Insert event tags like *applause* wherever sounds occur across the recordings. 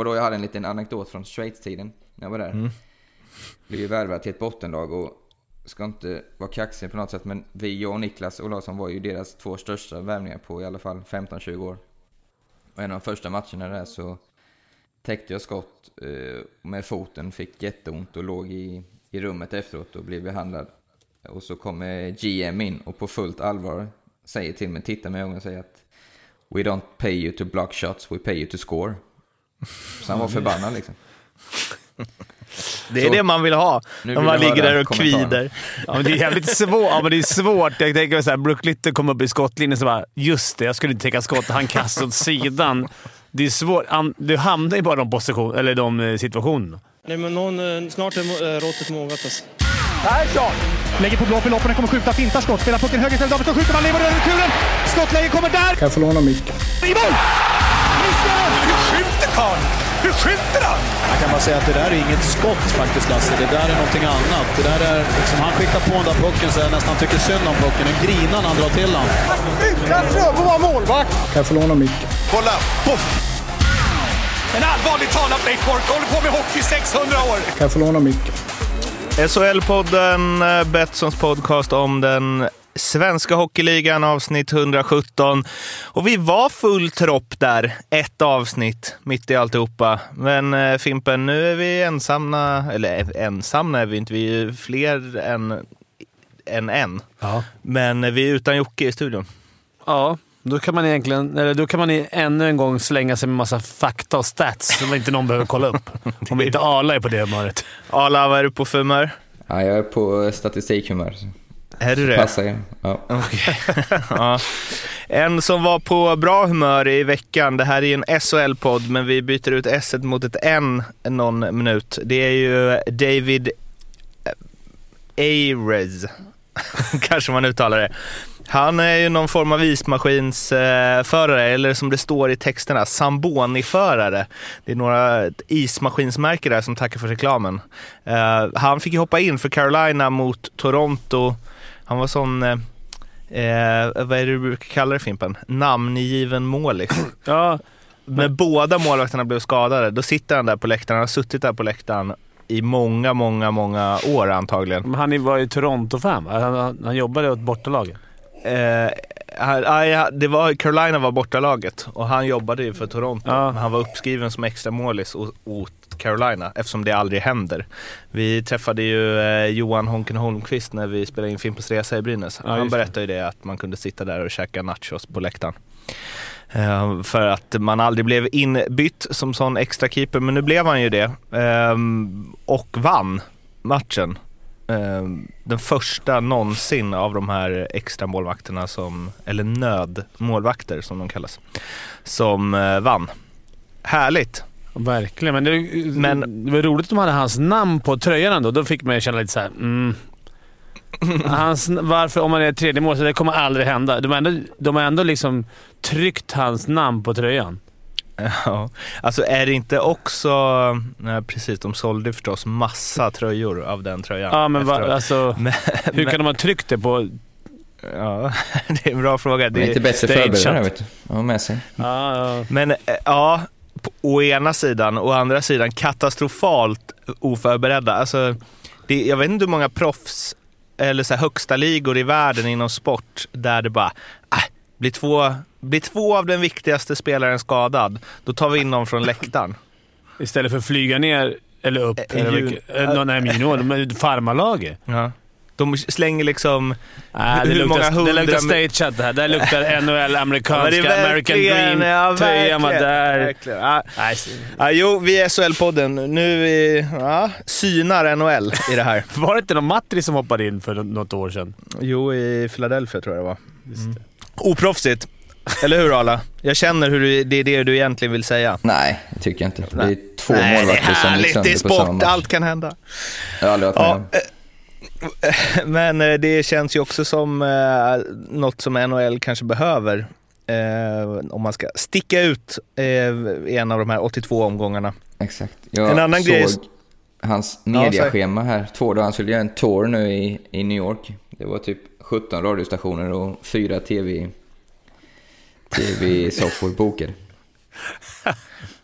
var då jag hade en liten anekdot från Schweiz-tiden när jag var där. Mm. Blev ju värvad till ett bottenlag och ska inte vara kaxig på något sätt, men vi, jag och Niklas Olausson var ju deras två största värvningar på i alla fall 15-20 år. Och en av de första matcherna där så täckte jag skott eh, med foten, fick jätteont och låg i, i rummet efteråt och blev behandlad. Och så kommer GM in och på fullt allvar säger till mig, tittar mig i ögonen och säger att We don't pay you to block shots, we pay you to score. Så han var förbannad liksom. Det är så, det man vill ha när man ligger där och kvider. Ja, men det är jävligt svårt. Ja, men det är svårt. Jag tänker så här, Brook Little kom upp i skottlinjen och bara “Just det, jag skulle inte täcka skott”. Han kastade åt sidan. Det är svårt. Du hamnar ju bara i de, position, eller de eh, situationerna. Nej, men någon, eh, snart är eh, råttet mogat alltså. Persson! Lägger på blå för loppen, kommer skjuta, fintar skott, spelar pucken höger istället. Davidsson skjuter, man lever över returen! Skottläge kommer där! Kan jag få låna micken? I mål! Skjuter karln? Hur skjuter han? Jag kan bara säga att det där är inget skott faktiskt, Lasse. Det där är någonting annat. Det där är, liksom, han skickar på den där pucken så jag nästan tycker synd om pucken. Den grinar när han drar till den. Utan Fröbo var målvakt! Kan jag få låna micken? Kolla! Poff! En allvarligt talat Leif Boork håller på med hockey 600 år! Kan jag få låna micken? SHL-podden, eh, Betssons podcast om den svenska hockeyligan, avsnitt 117. Och vi var full tropp där, ett avsnitt mitt i alltihopa. Men eh, Fimpen, nu är vi ensamma, eller ensamma är vi inte, vi är fler än, än en. Ja. Men vi är utan Jocke i studion. Ja, då kan man egentligen, eller då kan man ännu en gång slänga sig med massa fakta och stats som inte någon behöver kolla upp. *laughs* Om inte Arla är på det humöret. Arla, vad är du på för humör? Ja, jag är på statistikhumör. Är du det? Passar jag. Ja. Okay. *laughs* ja. En som var på bra humör i veckan, det här är en SHL-podd, men vi byter ut S mot ett N någon minut. Det är ju David Ayres, *laughs* kanske man uttalar det. Han är ju någon form av ismaskinsförare, eller som det står i texterna, Samboni-förare. Det är några ismaskinsmärke där som tackar för reklamen. Uh, han fick ju hoppa in för Carolina mot Toronto. Han var sån, uh, vad är det du brukar kalla det Fimpen? Namngiven målis. *clears throat* ja. När båda målvakterna blev skadade, då sitter han där på läktaren. Han har suttit där på läktaren i många, många, många år antagligen. Men han var ju Toronto-fan han, han, han jobbade åt bortalaget. Eh, det var, Carolina var bortalaget och han jobbade ju för Toronto. Ja. Men han var uppskriven som extra målis åt Carolina eftersom det aldrig händer. Vi träffade ju eh, Johan Honken Holmqvist när vi spelade in Fimpens Resa i Brynäs. Ja, han berättade ju det att man kunde sitta där och käka nachos på läktaren. Uh, för att man aldrig blev inbytt som sån extra keeper men nu blev han ju det. Uh, och vann matchen. Eh, den första någonsin av de här extra målvakterna som, eller nödmålvakter som de kallas, som eh, vann. Härligt! Verkligen, men det, men det var roligt att de hade hans namn på tröjan ändå. Då fick man känna lite såhär, mm. *laughs* Hans, varför, om man är tredje mål, så det kommer aldrig hända. De har ändå, de har ändå liksom tryckt hans namn på tröjan. *laughs* Ja, alltså är det inte också, nej, precis de sålde förstås massa tröjor av den tröjan. Ja, men va, alltså, *laughs* men, hur kan de ha tryckt det på Ja, *laughs* det är en bra fråga. Det är inte bättre förberedda, vet du. Ja, med sig. Ja, ja. Men ja, på, å ena sidan. Å andra sidan katastrofalt oförberedda. Alltså, det, jag vet inte hur många proffs eller så högsta ligor i världen inom sport där det bara, äh, blir två, blir två av den viktigaste spelaren skadad, då tar vi in någon från läktaren. Istället för att flyga ner eller upp. En, eller, nej, minor, farmarlaget. Ja. De slänger liksom... Ah, hur luktar, många hundra... det luktar stageat det här. Det luktar *laughs* NHL, amerikanska, ja, American Dream. Ja, tröjan var där. Ja. Ja, jo, vi är SHL-podden. Nu vi, ja, synar NHL i det här. *laughs* var det inte någon Matri som hoppade in för något år sedan? Jo, i Philadelphia tror jag det var. Mm. Oproffsigt. Eller hur Arla? Jag känner hur du, det är det du egentligen vill säga. Nej, det tycker jag inte. Det är två Nej, målvakter som gick sönder på samma match. allt kan hända. Jag har aldrig varit med ja, *laughs* Men eh, det känns ju också som eh, något som NHL kanske behöver. Eh, om man ska sticka ut eh, i en av de här 82 omgångarna. Exakt. Jag en annan såg grej... hans mediaschema här. Två dagar. Han skulle göra en tour nu i, i New York. Det var typ 17 radiostationer och fyra tv, tv-soffor bokade.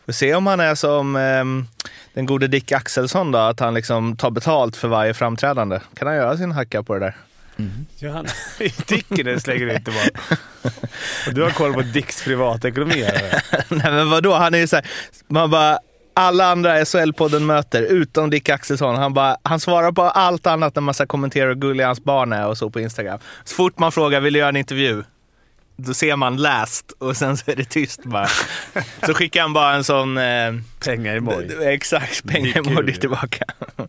Får se om han är som ehm, den gode Dick Axelsson då, att han liksom tar betalt för varje framträdande. Kan han göra sin hacka på det där? Ja, han, *laughs* Dicken slänger inte bara. *laughs* Du har koll på Dicks privatekonomi. *laughs* Nej men vadå, han är ju såhär, man bara, alla andra SHL-podden möter, utom Dick Axelsson. Han, bara, han svarar på allt annat när man ska kommentera hur gullig hans barn är och så på Instagram. Så fort man frågar, vill du göra en intervju? Då ser man läst och sen så är det tyst bara. Så skickar han bara en sån... Eh, Pengar i moj. Exakt, pengaemoji tillbaka. *laughs*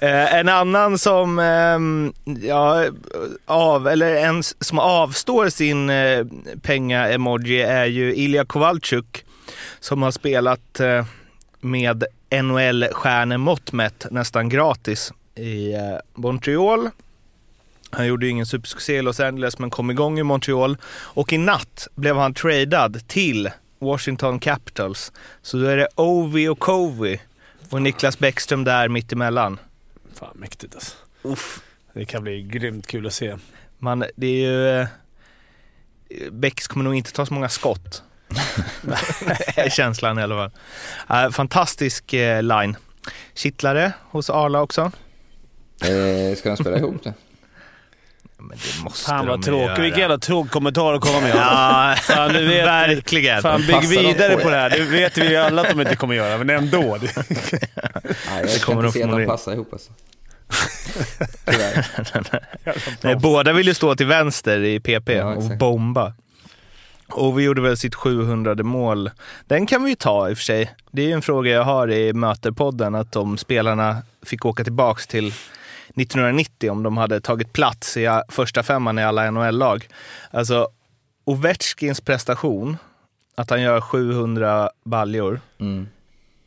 eh, en annan som, ehm, ja, av, eller en som avstår sin eh, penga-emoji är ju Ilja Kovalchuk som har spelat eh, med NHL-stjärnemått mätt nästan gratis i eh, Montreal. Han gjorde ju ingen supersuccé i Los Angeles men kom igång i Montreal och i natt blev han tradad till Washington Capitals. Så då är det Ovi och Kovi och Niklas Bäckström där mittemellan. Fan mäktigt alltså. Det kan bli grymt kul att se. Man, det är ju... Eh, Bäcks kommer nog inte ta så många skott. *laughs* är känslan i alla fall. Fantastisk eh, line. Kittlare hos Arla också. Eh, ska de spela ihop det? Men det måste Fan vad de tråkigt. Vilken jävla tråkig kommentar att komma med. Ja, Fan, du vet, verkligen. Fan, De bygg vidare på på det här. Det vet vi ju alla att de inte kommer göra, men ändå. *laughs* Nej, jag Det kan kommer de inte se att de passar ihop alltså. *laughs* Nej, båda vill ju stå till vänster i PP Ja, och bomba. Och vi gjorde väl sitt 700 mål. Den kan vi ju ta i och för sig. Det är ju en fråga jag har i Möterpodden, att om spelarna fick åka tillbaks till 1990, om de hade tagit plats i första femman i alla NHL-lag. Alltså, Ovechkins prestation, att han gör 700 baljor Mm,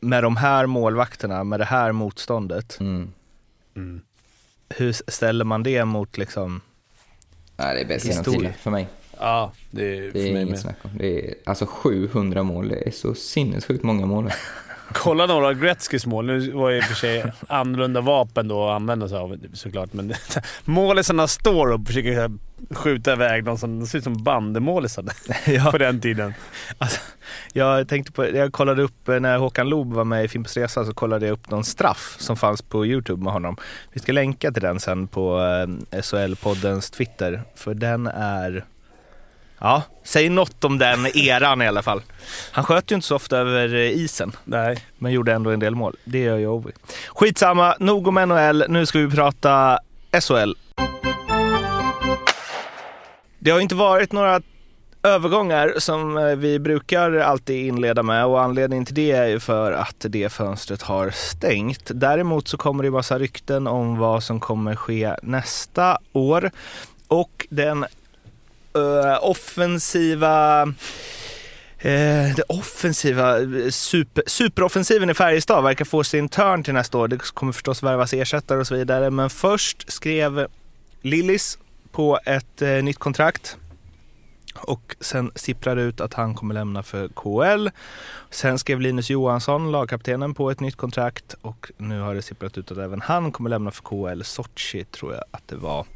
med de här målvakterna, med det här motståndet. mm. Hur ställer man det mot liksom Nej, det är bäst genom Historia. tiderna för mig. Ja, det är Det för är mig inget med. snack om. Det är, alltså 700 mål, det är så sinnessjukt många mål. *laughs* Kolla några Gretzkys mål. Nu var det i och för sig annorlunda vapen då att använda sig av såklart, men *laughs* målisarna står och försöker skjuta iväg någon som ser ut som bandemålisar *laughs* Ja. på den tiden. Alltså, jag tänkte på, jag kollade upp eh, när Håkan Loob var med i Fimpens Resa så kollade jag upp någon straff som fanns på Youtube med honom. Vi ska länka till den sen på eh, SHL-poddens Twitter för den är Ja, säg något om den eran i alla fall. Han sköt ju inte så ofta över eh, isen, Nej. men gjorde ändå en del mål. Det gör ju Ovi. Skitsamma, nog om NHL. Nu ska vi prata SHL. Det har inte varit några övergångar som eh, vi brukar alltid inleda med och anledningen till det är ju för att det fönstret har stängt. Däremot så kommer det massa rykten om vad som kommer ske nästa år och den uh, offensiva Eh, det offensiva, super, superoffensiven i Färjestad verkar få sin törn till nästa år. Det kommer förstås värvas ersättare och så vidare. Men först skrev Lillis på ett eh, nytt kontrakt. Och sen sipprade ut att han kommer lämna för KL. Sen skrev Linus Johansson, lagkaptenen, på ett nytt kontrakt. Och nu har det sipprat ut att även han kommer lämna för KL. Sochi tror jag att det var.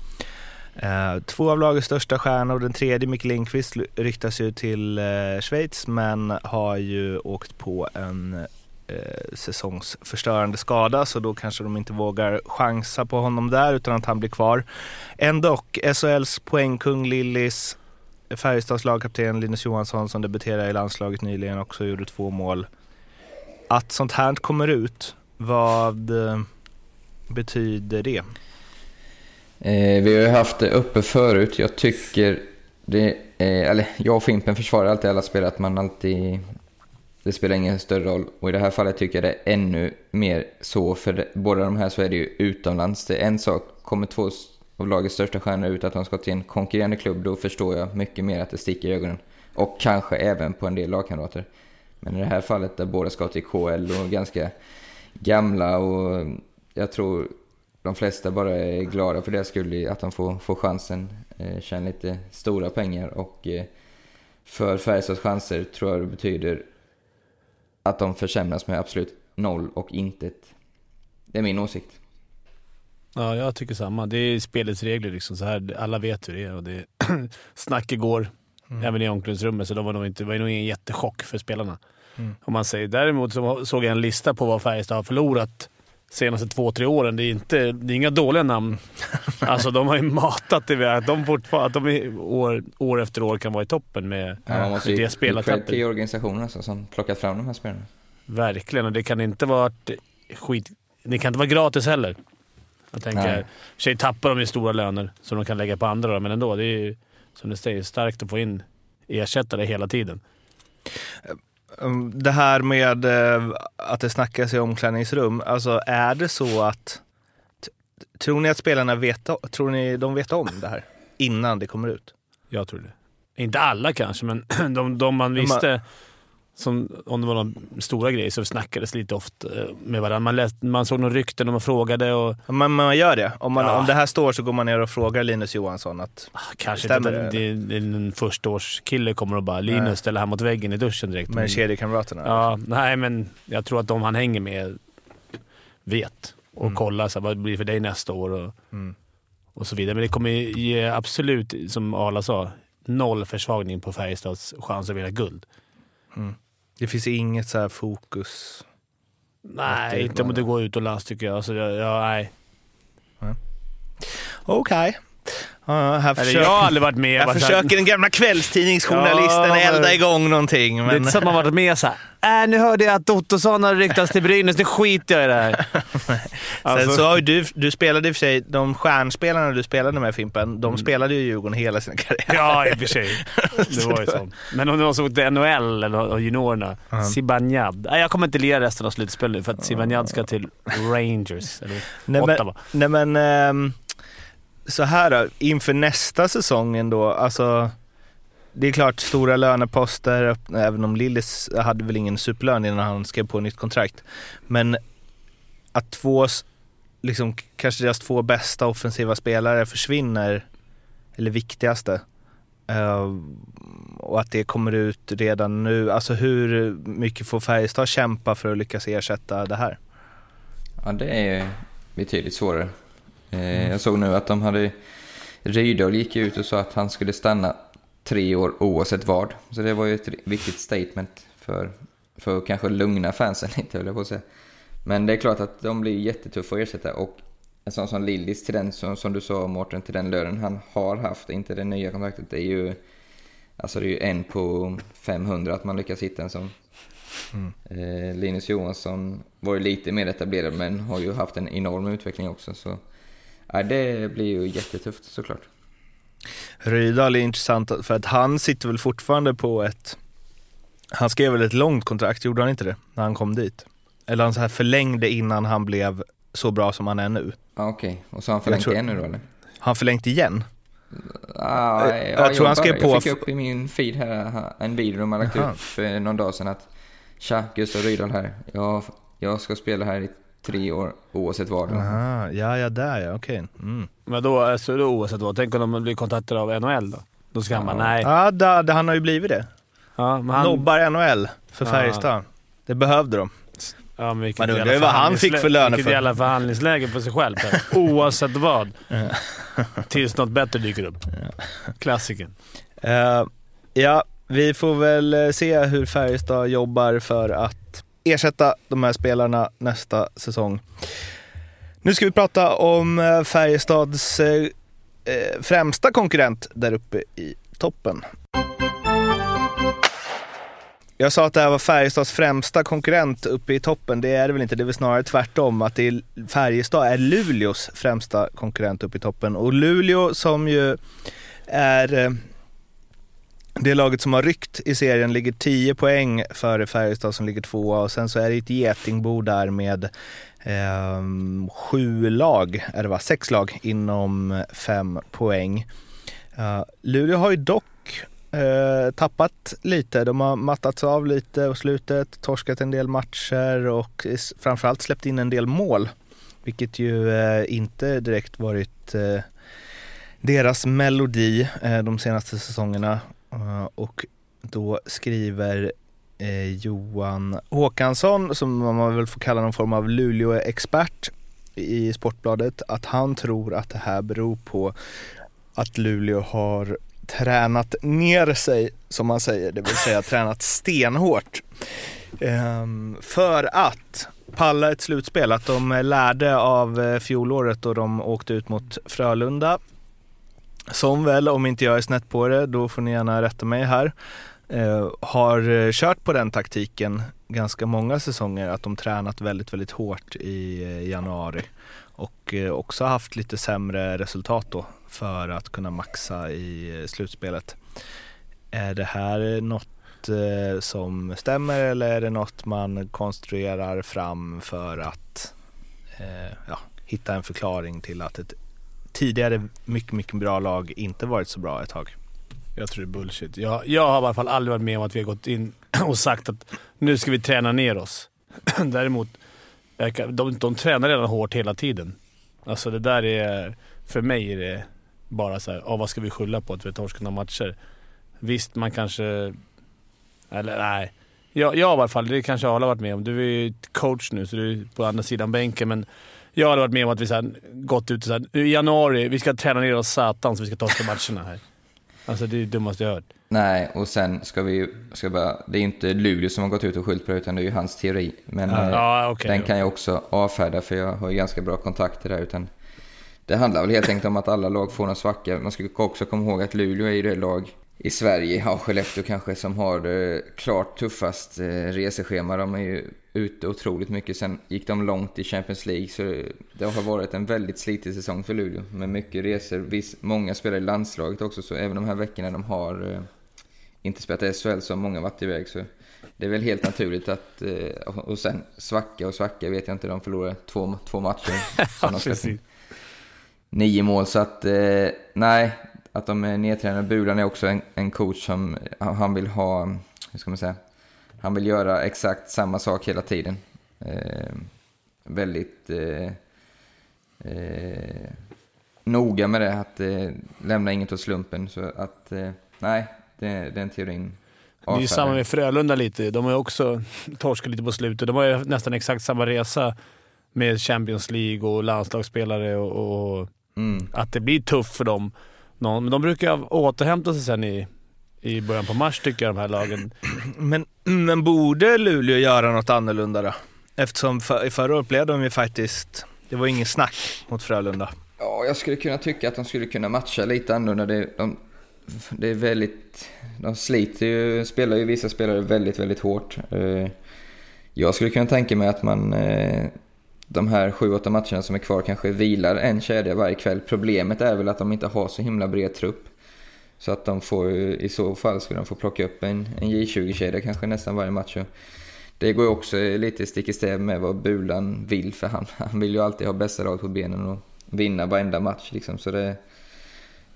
Eh, två av lagets största stjärnor, den tredje Micke Lindqvist ryktas ju till eh, Schweiz men har ju åkt på en eh, säsongsförstörande skada så då kanske de inte vågar chansa på honom där utan att han blir kvar. Ändå, SHLs poängkung Lillis, Färjestads lagkapten Linus Johansson som debuterade i landslaget nyligen också gjorde två mål. Att sånt här kommer ut, vad betyder det? Eh, vi har ju haft det uppe förut. Jag tycker det, eh, eller jag och Fimpen försvarar alltid alla spelare att man alltid, det spelar ingen större roll. Och i det här fallet tycker jag det är ännu mer så, för det, båda de här så är det ju utomlands. Det är en sak, kommer två av lagets största stjärnor ut att de ska till en konkurrerande klubb, då förstår jag mycket mer att det sticker i ögonen. Och kanske även på en del lagkamrater. Men i det här fallet där båda ska till KL och ganska gamla och jag tror de flesta bara är glada för det skulle att de får, får chansen, eh, tjäna lite stora pengar och eh, för Färjestads chanser tror jag det betyder att de försämras med absolut noll och intet. Det är min åsikt. Ja, jag tycker samma. Det är spelets regler liksom. Så här, alla vet hur det är och det *clears throat* snack igår, även i omklädningsrummet, så de var nog inte, det var nog ingen jättechock för spelarna. Om man säger. Däremot så såg jag en lista på vad Färjestad har förlorat senaste två, tre åren. Det är, inte, det är inga dåliga namn. *laughs* Alltså de har ju matat det att de, fortfarande, att de är år, år efter år kan vara i toppen med Ja, man måste det spelartappet. till organisationen alltså, som plockat fram de här spelarna. Verkligen, och det kan inte vara skit... Det kan inte vara gratis heller. Jag tänker, sig tappar de ju stora löner som de kan lägga på andra, då, men ändå. Det är ju, som du säger, starkt att få in ersättare hela tiden. Um, Det här med eh, att det snackas i omklädningsrum, alltså är det så att... Tror ni att spelarna vet, tror ni de vet om det här innan det kommer ut? Jag tror det. Inte alla kanske, men *clears throat* de, de man- visste, som, om det var någon stora grejer, så snackades lite ofta eh, med varandra. Man, läste, man såg några rykten och man frågade och Man, man gör det. Om, man, Ja. om det här står så går man ner och frågar Linus Johansson att... ah, kanske Stämmer inte det? det, det, en förstaårskille kommer och bara “Linus, ställer här mot väggen i duschen direkt”. Med Men- kedjekamraterna? Ja, nej men jag tror att de han hänger med vet och Mm. kollar så här, vad blir det för dig nästa år och, Mm. och så vidare. Men det kommer ge absolut, som Arla sa, noll försvagning på Färjestads chans att vinna guld. Det finns inget så här fokus. Nej, inte om det går utomlands tycker jag. Alltså, jag, jag nej. Okej. Ja, här Eller, försöker, jag har aldrig varit med. här så här- försöker den gamla kvällstidningsjournalisten Ja, men- elda igång någonting. Det är Men... inte så att man varit med såhär äh, nu hörde jag att Ottosson har ryktats till Brynäs, nu skiter jag i det här. *laughs* Alltså- Sen så har du, du spelade i och för sig, de stjärnspelarna du spelade med Fimpen, de spelade ju i Djurgården hela sin karriär. Ja, i och för sig. Det var ju så. Men om det var så till NHL eller juniorerna. Zibanejad. Nej, jag kommer inte lira resten av slutspelet för att Zibanejad ska till Rangers. Eller Nej men, nej, men ehm, så här då, inför nästa säsong ändå, alltså det är klart stora löneposter, även om Lillis hade väl ingen superlön innan han skrev på nytt kontrakt. Men att två, liksom kanske deras två bästa offensiva spelare försvinner, eller viktigaste, eh, och att det kommer ut redan nu. Alltså hur mycket får Färjestad kämpa för att lyckas ersätta det här? Ja, det är betydligt svårare. Eh, Jag såg nu att de hade... Rydahl gick ut och sa att han skulle stanna tre år oavsett vad. Så det var ju ett viktigt statement för, för att kanske lugna fansen *laughs* lite, höll jag på att säga. Men det är klart att de blir jättetuffa att ersätta och en sån som Lillis till den, som, som du sa Mårten, till den lönen han har haft, inte det nya kontraktet, det är ju... Alltså det är ju en på 500 att man lyckas hitta en sån. Eh, Linus Johansson var ju lite mer etablerad men har ju haft en enorm utveckling också. Så ja, det blir ju jättetufft såklart. Rydahl är intressant för att han sitter väl fortfarande på ett, han skrev väl ett långt kontrakt, gjorde han inte det? När han kom dit? Eller han så här förlängde innan han blev så bra som han är nu. Ja, Okej, och så har han förlängt tror- igen nu då eller? Har han förlängt igen? Ah, Jag- jag tror han skrev på- Jag fick upp i min feed här en video de har lagt Jaha. ut för någon dag sedan att Tja, Gustav Rydahl här. Jag, jag ska spela här i tre år oavsett vad. Aha, ja, ja, där ja, okej. Mm. Men då, så då oavsett vad, tänk om de blir kontaktade av NHL då? Då ska han bara, nej. Ja, där, där, han har ju blivit det. Ja, men han, Nobbar NHL för Ja. Färjestad. Det behövde de. ja, men vilket Man undrar jävla ju vad han fick för löner Vilket för. jävla förhandlingsläge på sig själv. *laughs* Oavsett vad. Tills något bättre dyker upp. Klassiken. Eh, ja, vi får väl eh, se hur Färjestad jobbar för att ersätta de här spelarna nästa säsong. Nu ska vi prata om eh, Färjestads eh, eh, främsta konkurrent där uppe i toppen. Jag sa att det här var Färjestads främsta konkurrent uppe i toppen. Det är det väl inte, det är väl snarare tvärtom. Att det är, Färjestad är Luleås främsta konkurrent uppe i toppen. Och Luleå som ju är det laget som har ryckt i serien ligger 10 poäng före Färjestad som ligger tvåa och sen så är det ett getingbo där med eh, sju lag, är det va? Sex lag inom fem poäng. Uh, Luleå har ju dock uh, tappat lite, de har mattats av lite på slutet, torskat en del matcher och framförallt släppt in en del mål. Vilket ju uh, inte direkt varit deras melodi de senaste säsongerna. Eh, och då skriver eh, Johan Håkansson, som man väl får kalla någon form av Luleå-expert i Sportbladet, att han tror att det här beror på att Luleå har tränat ner sig, som man säger, det vill säga tränat stenhårt. Ehm, för att palla ett slutspel, att de lärde av eh, fjolåret då de åkte ut mot Frölunda. Som väl, om inte jag är snett på det, då får ni gärna rätta mig här, eh, har eh, kört på den taktiken ganska många säsonger, att de tränat väldigt, väldigt hårt i eh, januari och eh, också haft lite sämre resultat då för att kunna maxa i eh, slutspelet. Är det här något som stämmer eller är det något man konstruerar fram för att eh, ja, hitta en förklaring till att ett tidigare mycket, mycket bra lag inte varit så bra ett tag? Jag tror det är bullshit. Jag, jag har i alla fall aldrig varit med om att vi har gått in *clears throat* och sagt att nu ska vi träna ner oss. *clears throat* Däremot, kan- de, de tränar redan hårt hela tiden. Alltså det där är... För mig är det bara så här, ah, vad ska vi skylla på att vi har torskat några matcher? Visst, man kanske... Eller nej. Jag, jag i alla fall, det kanske alla har varit med om. Du är ju coach nu, så du är på andra sidan bänken. Men jag har varit med om att vi så här, gått ut och sagt i januari, vi ska träna ner oss satan så vi ska torska matcherna här. Alltså det är det dummaste jag hört. Nej, och sen ska vi ska bara, det är ju inte Luleå som har gått ut och skyllt på det, utan det är ju hans teori. Men Ja, eh, okej, den ja. kan jag också avfärda, för jag har ju ganska bra kontakter där. Utan det handlar väl helt enkelt om att alla lag får en svacka. Man ska också komma ihåg att Luleå är ju det lag i Sverige, ja Skellefteå kanske, som har det klart tuffast eh, reseschema. De är ju ute otroligt mycket. Sen gick de långt i Champions League, så det har varit en väldigt slitig säsong för Luleå. Med mycket resor. Viss, många spelar i landslaget också, så även de här veckorna de har eh, inte spelat SHL så har många varit iväg. Så det är väl helt naturligt att... eh, Och sen svacka och svacka vet jag inte, de förlorade två, två matcher. *laughs* nio mål, så att nej, att de är nedtränade. Bulan är också en, en coach som han vill ha, hur ska man säga, han vill göra exakt samma sak hela tiden. Eh, väldigt eh, eh, noga med det, att eh, lämna inget åt slumpen. Så att, eh, nej, det, den teorin Det är samma med Frölunda lite. De har också *laughs* torskat lite på slutet. De har ju nästan exakt samma resa med Champions League och landslagsspelare och, och Mm. att det blir tufft för dem. Nå- Men de brukar återhämta sig sen i, i början på mars tycker jag, de här lagen. *clears throat* Men, men borde Luleå göra något annorlunda då? Eftersom för, i förra året blev de ju faktiskt, det var ingen snack mot Frölunda. Ja, jag skulle kunna tycka att de skulle kunna matcha lite annorlunda. Det, de, det är väldigt... De sliter ju, spelar ju vissa spelare väldigt, väldigt hårt. Eh, Jag skulle kunna tänka mig att man eh, de här sju, åtta matcherna som är kvar kanske vilar en kedja varje kväll. Problemet är väl att de inte har så himla bred trupp. Så att de får, ju- i så fall skulle de få plocka upp en, en J20-kedja kanske nästan varje match. Det går ju också lite stick i stäv med vad Bulan vill, för han, *laughs* han vill ju alltid ha bästa lag på benen och vinna varenda match. Liksom. Så det,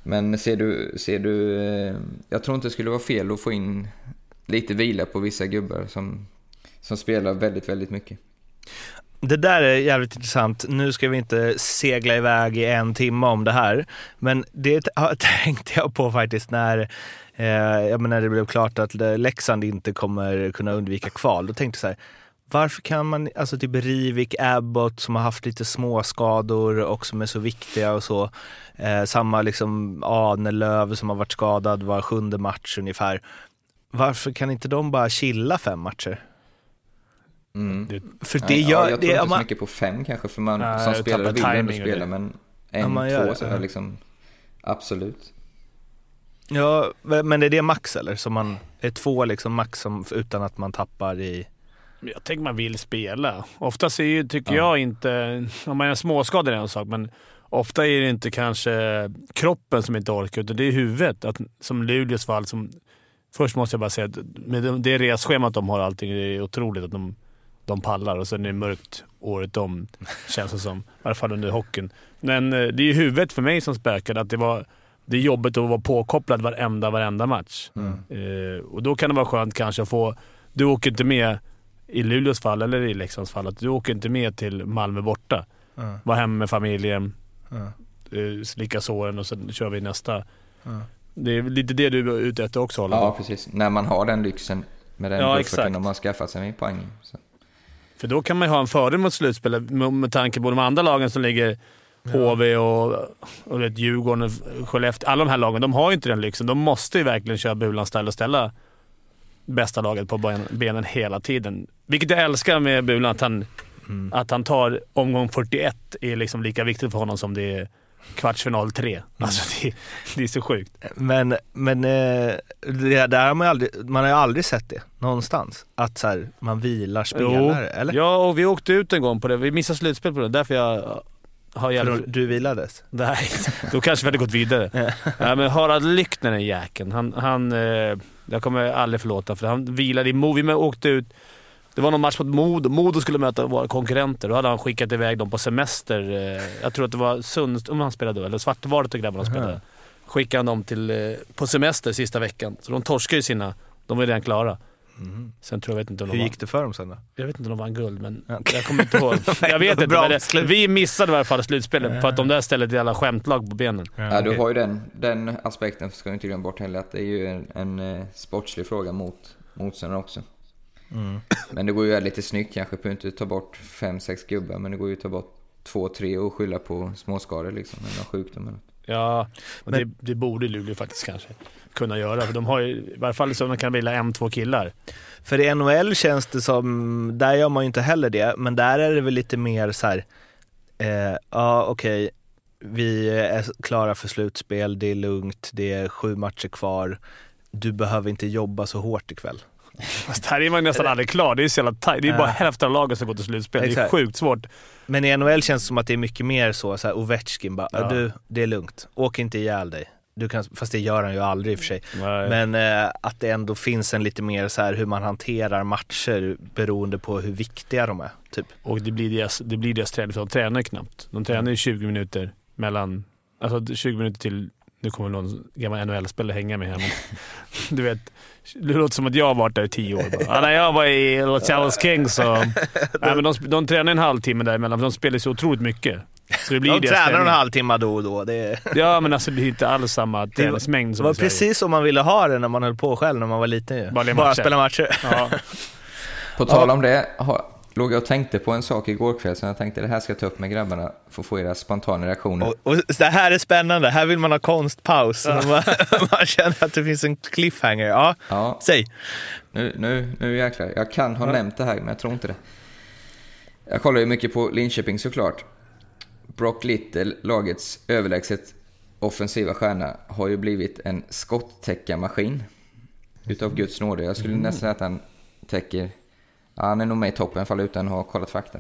men ser du, ser du, eh, jag tror inte det skulle vara fel att få in lite vila på vissa gubbar som, som spelar väldigt, väldigt mycket. Det där är jävligt intressant. Nu ska vi inte segla iväg i en timme om det här, men det *laughs* tänkte jag på faktiskt när, eh, ja, när det blev klart att Leksand inte kommer kunna undvika kval. Då tänkte jag så här, varför kan man, alltså typ Rivik, Abbott som har haft lite småskador och som är så viktiga och så. Eh, samma liksom Ahnelöv som har varit skadad var sjunde match ungefär. Varför kan inte de bara chilla fem matcher? Mm. Det, För det gör... ja, jag det, tror om inte så man- mycket på fem kanske, för man Nej, som spelare vill ändå spela, det. men en, två det, så är liksom absolut. Ja, men är det max eller? Som man är två liksom max som, utan att man tappar i... Jag tänker man vill spela. Oftast är ju, tycker Ja. jag inte... Om man är småskadad är en sak, men ofta är det inte kanske kroppen som inte orkar, utan det är huvudet. Att, som Luleås fall. Som, först måste jag bara säga att med det- det resschemat de har, allting det är otroligt att de, de pallar. Och sen är det mörkt året om, känns det som. I alla fall under hockeyn. Men eh, det är ju huvudet för mig som spökade. Att det, var, det är jobbigt att vara påkopplad varenda, varenda match. Eh, och då kan det vara skönt kanske att få... Du åker inte med i Luleås fall, eller i Leksands fall, att du åker inte med till Malmö borta. Ja. Var hemma med familjen, Ja. eh, slicka såren och sen kör vi nästa. Ja. Det är lite det du är ute efter också, Oliver. Ja, precis. När man har den lyxen med den Ja, bufferten exakt. de har skaffat sig med poäng. Så. För då kan man ju ha en fördel mot slutspelet med, med tanke på de andra lagen som ligger HV och, och vet, Djurgården och Skellefteå. Alla de här lagen, de har ju inte den lyxen. De måste ju verkligen köra Bulan style och ställa bästa laget på ben- benen hela tiden. Vilket jag älskar med Bulan, att han, att han tar omgång 41 är liksom lika viktigt för honom som det är kvartsfinal 3. Alltså det, det är så sjukt. Men, men eh, det där har man, aldrig, man har ju aldrig sett det någonstans. Att så här, man vilar spelare, eller? Ja, och vi åkte ut en gång på det. Vi missade slutspel på det. Därför jag har hjälpt... För du vilades? Nej, då kanske vi hade gått vidare. ja, *laughs* men Harald Lyckner, den jäkeln. Han, han, eh, jag kommer aldrig förlåta för han vilade i Modo. Vi åkte ut. Det var någon match mot Modo. Modo skulle möta våra konkurrenter. Då hade han skickat iväg dem på semester. Eh, jag tror att det var Sundström han spelade då, eller Svartvaret och grabbarna spelade. Skickade han dem till, eh, på semester sista veckan. Så de torskade ju sina. De var ju redan klara. Sen tror jag, vet inte om de Hur vann. gick det för dem sen då? Jag vet inte om de vann guld, men Okej. jag kommer inte ihåg. *laughs* jag vet inte, men det, vi missade i alla fall slutspelet för att de där ställde ett jävla skämtlag på benen. Ja, du har ju den, den aspekten, ska du inte glömma bort heller, att det är ju en, en eh, sportslig fråga mot motståndaren också. Men det går ju lite snyggt kanske på att inte ta bort fem sex gubbar, men det går ju att ta bort två, tre och skylla på småskador liksom, eller sjukdom eller något. Ja, och Men- det, det borde Luleå faktiskt kanske kunna göra. För de har ju, i varje fall så de kan vilja en, två killar. För i NHL känns det som, där gör man ju inte heller det, men där är det väl lite mer så här. Eh, ja okej, vi är klara för slutspel, det är lugnt, det är sju matcher kvar, du behöver inte jobba så hårt ikväll. Fast här är man nästan aldrig klar. Det är så jävla tajt. Det är bara Ja. hälften av laget som går till slutspel. Det är Exakt. sjukt svårt. Men i NHL känns det som att det är mycket mer så, så här Ovechkin bara, Ja. du, det är lugnt, åk inte ihjäl dig. Du kan, fast det gör han ju aldrig i och för sig. Nej. Men eh, att det ändå finns en lite mer så här hur man hanterar matcher beroende på hur viktiga de är. Typ. Och det blir deras, det blir deras träning, för de tränar knappt. De tränar ju 20 minuter mellan... Alltså 20 minuter till... Nu kommer någon gammal NHL-spelare hänga med här, *laughs* du vet. Det låter som att jag har varit där i tio år. Ja, när jag var i Los Angeles Kings så... *laughs* Nej, men de, de tränar en halvtimme däremellan, för de spelar så otroligt mycket. Så det blir De tränar träning. en halvtimme då och då. Det, Ja, men alltså det blir inte alls samma träningsmängd det som var i Sverige. precis som man ville ha det när man höll på själv när man var liten ju. Bara det Bara matcher. spela matcher. Ja. *laughs* På tal om det, har, låg jag och tänkte på en sak igår kväll som jag tänkte det här ska jag ta upp med grabbarna för att få era spontana reaktioner. Och, och det här är spännande, här vill man ha konstpaus. Man, *laughs* man känner att det finns en cliffhanger. Ja, Ja, säg. nu, nu, nu jäklar. Jag kan ha nämnt det här, men jag tror inte det. Jag kollar ju mycket på Linköping såklart. Brock Little, lagets överlägset offensiva stjärna, har ju blivit en skottäckarmaskin. Utav Guds nåde. Jag skulle nästan säga att han täcker... Han är nog med i toppen fall utan att ha kollat fakta.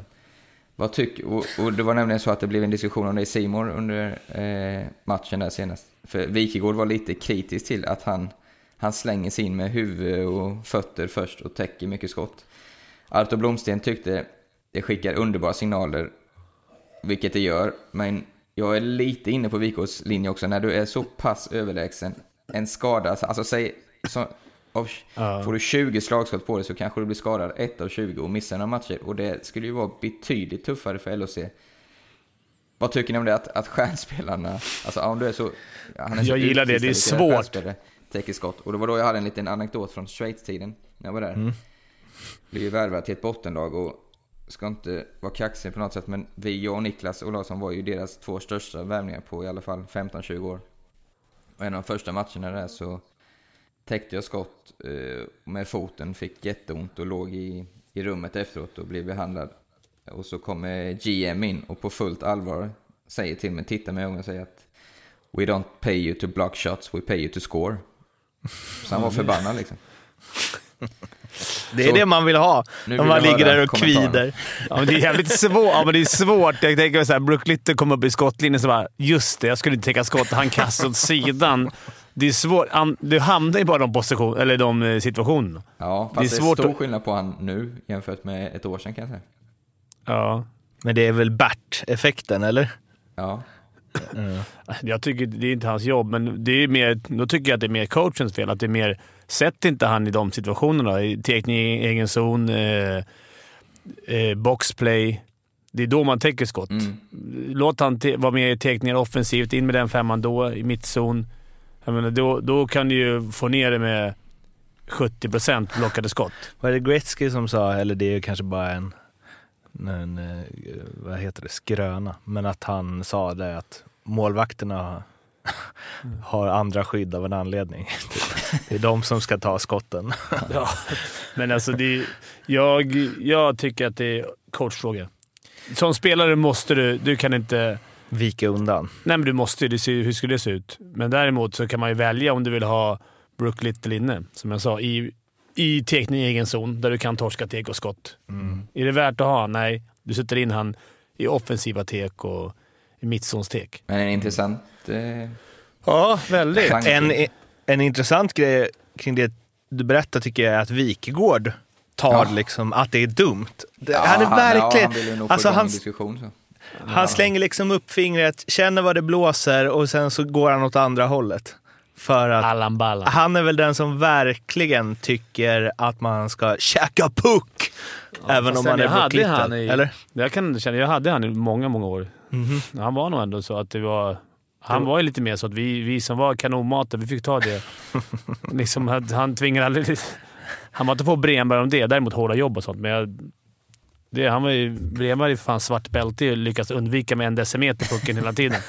Vad tycker... Och, och det var nämligen så att det blev en diskussion om det i Simor under eh, matchen där senast. För Wikegård var lite kritisk till att han, han slänger sig in med huvud och fötter först och täcker mycket skott. Arto Blomsten tyckte det skickar underbara signaler, vilket det gör. Men jag är lite inne på Wikegårds linje också. När du är så pass överlägsen, en skada, alltså säg, så, av, Ja. får du 20 slagskott på dig så kanske du blir skadad 1 av 20 och missar några matcher. Och det skulle ju vara betydligt tuffare för LHC. Vad tycker ni om det? Att, att stjärnspelarna, alltså om du är så... Han är så Jag gillar det, det är svårt. Täcker skott. Och det var då jag hade en liten anekdot från Schweiz-tiden, när jag var där. Blev ju värvad till ett bottenlag och ska inte vara kaxig på något sätt, men vi, jag och Niklas Olausson var ju deras två största värvningar på i alla fall 15-20 år. Och en av de första matcherna där så täckte jag skott eh, med foten, fick jätteont och låg i, i rummet efteråt och blev behandlad. Och så kommer GM in och på fullt allvar säger till mig, tittar mig i ögonen och säger att We don't pay you to block shots, we pay you to score. Så han var förbannad liksom. *laughs* Det är Så- det man vill ha. När man ligger där och kvider. Ja, men det är jävligt svårt. Ja, men det är svårt. Jag tänker så här, Brook Little kom upp i skottlinjen så bara “Just det, jag skulle inte täcka skott.” Han kastade åt sidan. Det är svårt. Du hamnar ju bara i de, position, eller de eh, situationerna. Ja, Det är fast det är, stor att- skillnad på han nu jämfört med ett år sedan kan jag säga. Ja. Men det är väl Bert-effekten, eller? Ja, Jag tycker det är inte hans jobb, men det är mer, då tycker jag att det är mer coachens fel. Att det är mer, sätt inte han i de situationerna. I Tekning i egen zon, eh, eh, boxplay. Det är då man täcker skott. Mm. Låt han vara med i teckningar offensivt. In med den femman då, i mittzon. Jag menar, då, då kan du ju få ner det med 70% blockade skott. Var det Gretzky som sa, eller det är ju kanske bara en, en eh, vad heter det, skröna, men att han sa det att målvakterna *laughs* har andra skydd av en anledning. *laughs* Det är de som ska ta skotten. *laughs* Ja. Men alltså, det, jag, jag tycker att det är coachfråga. Som spelare måste du... Du kan inte... Vika undan. Nej, men du måste ju. Hur skulle det se ut? Men däremot så kan man ju välja om du vill ha Brook Little inne, som jag sa, i, i tekning i egen zon där du kan torska tek och skott. Är det värt att ha? Nej. Du sätter in han i offensiva tek och i mittzonstek. Men en intressant... Eh, Ja, väldigt. En, en intressant grej kring det du berättar tycker jag är att Wikegård tar Ja. liksom att det är dumt. Det- ja, han är Ja, verkligen... han vill ju nog få alltså igång han, en diskussion. Så. Han slänger liksom upp fingret, känner vad det blåser och sen så går han åt andra hållet. För att Allan Ballan. han är väl den som verkligen tycker att man ska käka puck. även Fast om man är hade i, Eller? Jag kan känna, jag hade han i många, många år. Han var nog ändå så att det var... Han var ju lite mer så att vi, vi som var kanonmaten, vi fick ta det. *laughs* liksom, han, han tvingade aldrig... Han var inte på Bremberg om det, däremot hårda jobb och sånt. Men jag, det, han var ju, Bremberg är fan svart bälte och lyckats undvika med en decimeter pucken hela tiden.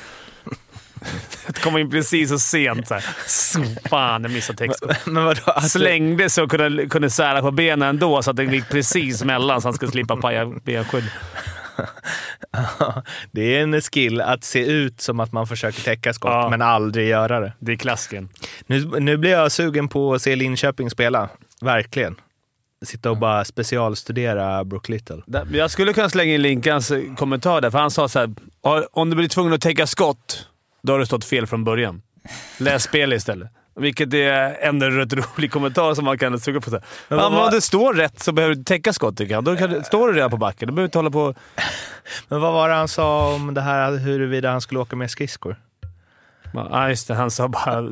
Det *laughs* kom in precis så sent. Så här. Så, fan, jag missade texten. Men vadå? Att, Slängde så kunde, kunde sära på benen ändå så att det gick precis mellan så han skulle slippa paja benskydd. *laughs* det är en skill att se ut som att man försöker täcka skott, Ja. men aldrig göra det. Det är klassiken. Nu, nu blir jag sugen på att se Linköping spela. Verkligen. Sitta och bara specialstudera Brook Little. Jag skulle kunna slänga in Linkans eh, kommentar där, för han sa så här, om du blir tvungen att täcka skott, då har du stått fel från början. Läs spel istället. Vilket är ändå en rätt rolig kommentar som man kan suga på. Så. Men Ja, vad var- om det står rätt så behöver du täcka skott, tycker jag. Då kan, du- står du redan på backen. Då behöver du inte hålla på... *laughs* Men vad var det han sa om det här huruvida han skulle åka med skridskor? Ja, just det. Han sa bara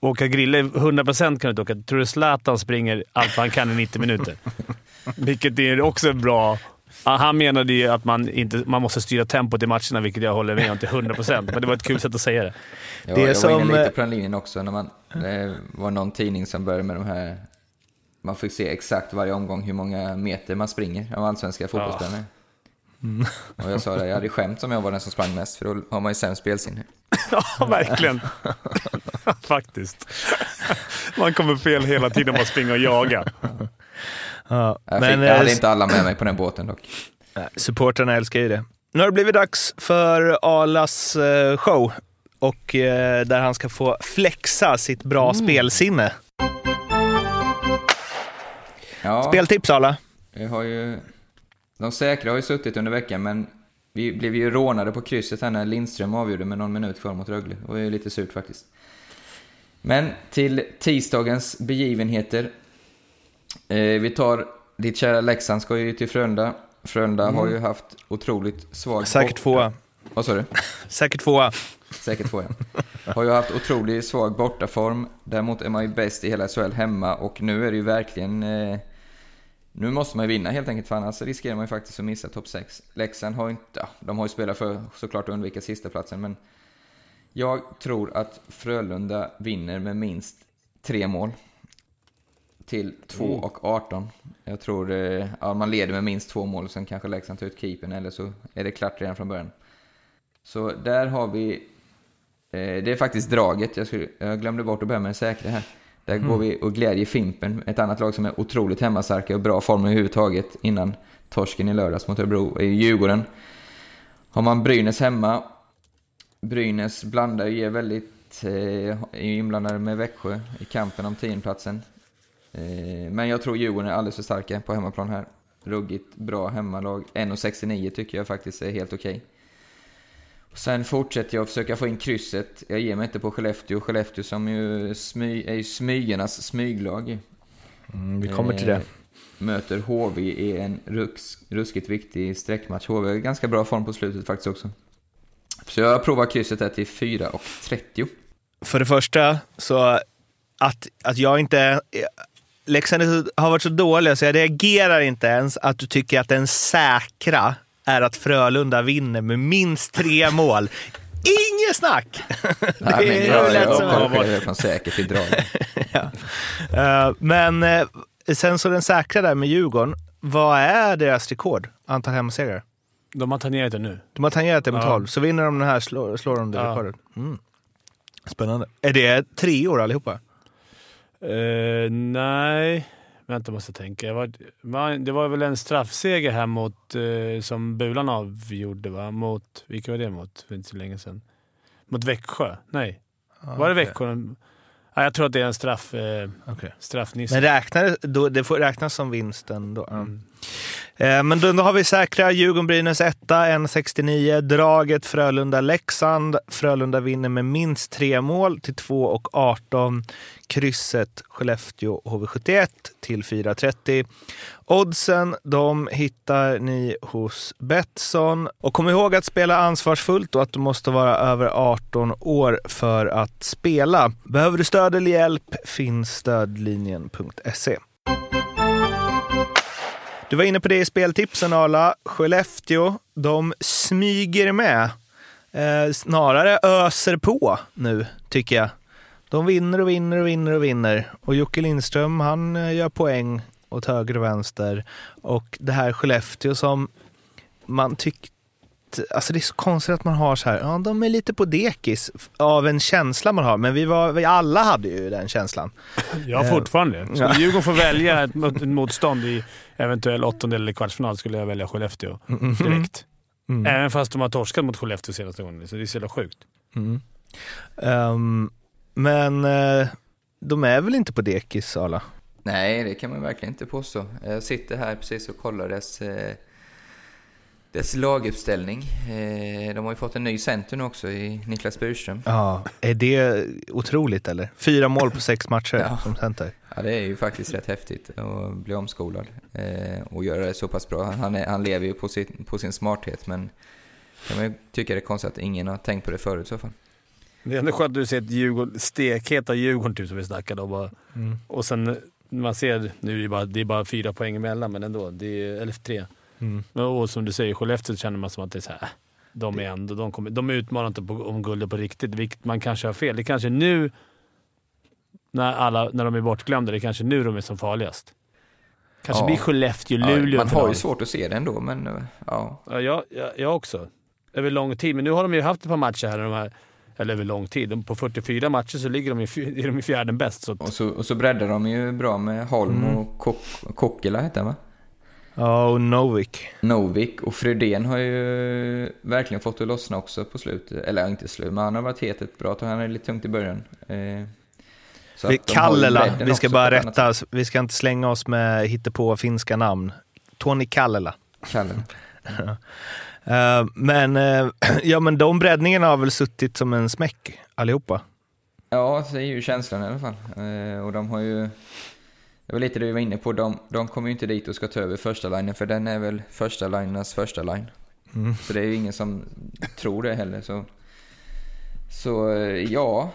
åka grille 100% kan du inte åka. Tror du Zlatan springer allt vad han kan i 90 minuter? *laughs* Vilket är också bra. Ja, Han menade ju att man, inte, man måste styra tempot i matcherna, vilket jag håller med om till 100%. Men det var ett kul sätt att säga det. Jag, Det är jag var som, inne lite eh, på den linjen också. När man, det var någon tidning som började med de här... Man fick se exakt varje omgång hur många meter man springer av allsvenska fotbollsspelare. Och jag sa det, jag hade skämt om jag var den som sprang mest, för då har man ju sämst spelsinne. *laughs* Ja, verkligen. *laughs* Faktiskt. Man kommer fel hela tiden om man springer och jagar. Ja, Jag, men fick, jag hade eh, inte alla med mig på den båten dock. supportrarna älskar ju det. Nu har det blivit dags för Alas eh, show. Och eh, där han ska få flexa sitt bra spelsinne. Ja, Speltips Ala. vi har ju, de säkra har ju suttit under veckan, men vi blev ju rånade på krysset här när Lindström avgjorde med någon minut kvar mot Rögle. Det var ju lite surt faktiskt. Men till tisdagens begivenheter. Eh, vi tar ditt kära Leksand ska ju till Frölunda. Frölunda har ju haft otroligt svag Säkert borta- tvåa. Vad sa du? *laughs* Säkert tvåa. Säkert tvåa, ja. Har ju haft otroligt svag bortaform. Däremot är man ju bäst i hela SHL hemma och nu är det ju verkligen... Eh, nu måste man ju vinna helt enkelt, för annars riskerar man ju faktiskt att missa topp 6. Leksand har ju inte... De har ju spelat för såklart att undvika sista platsen men jag tror att Frölunda vinner med minst tre mål. Till 2 och 18. Jag tror eh, ja, man leder med minst två mål, sen kanske Leksand tar ut keepern eller så är det klart redan från början. Så där har vi... Eh, det är faktiskt draget. Jag, skulle, jag glömde bort att börja med det säkra här. Där går vi och glädjer Fimpen, ett annat lag som är otroligt hemmastarka och bra form överhuvudtaget innan torsken i lördags mot Örebro, är ju Djurgården. Har man Brynäs hemma, Brynäs blandar och ger väldigt, eh, är ju inblandade med Växjö i kampen om tionplatsen. Eh, men jag tror Djurgården är alldeles för starka på hemmaplan här. Ruggigt bra hemmalag. 1,69 tycker jag faktiskt är helt okej. Sen fortsätter jag att försöka få in krysset. Jag ger mig inte på Skellefteå. Skellefteå som ju smy, är ju smygernas smyglag. Mm, vi kommer till det. Eh, Möter HV i en rux, ruskigt viktig sträckmatch. HV är ganska bra form på slutet faktiskt också. Så jag provar krysset där till 4 och 30. För det första, så att, att jag inte... Leksand har varit så dåliga så jag reagerar inte ens att du tycker att den säkra är att Frölunda vinner med minst tre mål. Inget snack! *laughs* Nej, Det är jag, lätt jag, som jag säkert till drag. *laughs* Eh, Men eh, sen så den säkra där med Djurgården. Vad är deras rekord? Antal hemmasegrar? De har tangerat det nu. De har tangerat det med Ja. 12, så vinner de den här slår, slår de det Ja. rekordet. Mm. Spännande. Är det tre år allihopa? Eh, nej, vänta måste tänka. Jag var, det var väl en straffseger här mot, eh, som Bulan avgjorde, va? Mot, vilka var det mot för inte så länge sedan? Mot Växjö? Nej. var det Växjö? Ja, jag tror att det är en straff, eh, Okej. straffnisse. Men räknar, då, det får räknas som vinsten då? ja. Mm. Eh, men då, då har vi säkra Djurgården-Brynäs 1, 1,69. Draget Frölunda-Leksand. Frölunda vinner med minst tre mål till 2,18. Krysset Skellefteå HV71 till 4,30. Oddsen de hittar ni hos Betsson. Och kom ihåg att spela ansvarsfullt och att du måste vara över 18 år för att spela. Behöver du stöd eller hjälp finns stödlinjen.se. Du var inne på det i speltipsen Arla. Skellefteå, de smyger med. Eh, snarare öser på nu, tycker jag. De vinner och vinner och vinner och vinner. Och Jocke Lindström, han eh, gör poäng åt höger och vänster. Och det här Skellefteå som man tyckte... Alltså det är så konstigt att man har så här, ja de är lite på dekis av en känsla man har. Men vi, var, vi alla hade ju den känslan. Ja, Eh, fortfarande. ja. Skulle Djurgården få välja *laughs* ett motstånd i eventuell åttondel eller kvartsfinal skulle jag välja Skellefteå direkt. Mm. Även fast de har torskat mot Skellefteå senaste gången. Så det är så jävla sjukt. Mm. Ehm, men eh, de är väl inte på dekis, Arla? Nej, det kan man verkligen inte påstå. Jag sitter här precis och kollar dess, eh, dess laguppställning. Eh, de har ju fått en ny center nu också i Niklas Burström. Ja. Är det otroligt eller? Fyra mål på sex matcher Ja. som center. Ja, det är ju faktiskt rätt häftigt att bli omskolad eh, och göra det så pass bra. Han, är, han lever ju på sin, på sin smarthet, men kan man ju tycka det är konstigt att ingen har tänkt på det förut i så fall. Det är ändå skönt att du ser ett Djurgården, stekheta Djurgården typ som vi snackade om. Och, och sen man ser, nu är det bara, det är bara fyra poäng emellan, men ändå. Det är, eller tre. Mm. Och som du säger, Skellefteå känner man som att det är så här, de är ändå, de, kommer, de utmanar inte på, om guldet på riktigt, vilket man kanske har fel. Det är kanske nu, när, alla, när de är bortglömda, det är kanske nu de är som farligast. Kanske Ja. blir Skellefteå, Ja, man har ju svårt att se det ändå, men eh, ja. Ja, jag, jag, jag också. Över lång tid. Men nu har de ju haft ett par matcher här, de här eller över lång tid. De, på 44 matcher så ligger de i, är de i fjärden bäst. Så att, Och så, och så breddar de ju bra med Holm och Kok- Kokkela heter han va? Ja, och Novik. Novik och Fredén har ju verkligen fått det lossna också på slutet. Eller inte slut, men han har varit het ett bra tag. Han är lite tungt i början. Eh, så Vi, Kallela, vi ska bara rätta, vi ska inte slänga oss med hittepå finska namn. Tony Kallela. sätt. Kalle. *laughs* Eh, men, eh, *clears throat* ja, men de breddningarna har väl suttit som en smäck allihopa. Ja, det är ju känslan i alla fall. Eh, och de har ju... Det var lite det vi var inne på. De, de kommer ju inte dit och ska ta över första linjen för den är väl första linernas första line. Mm. Så det är ju ingen som tror det heller. Så, så eh, ja...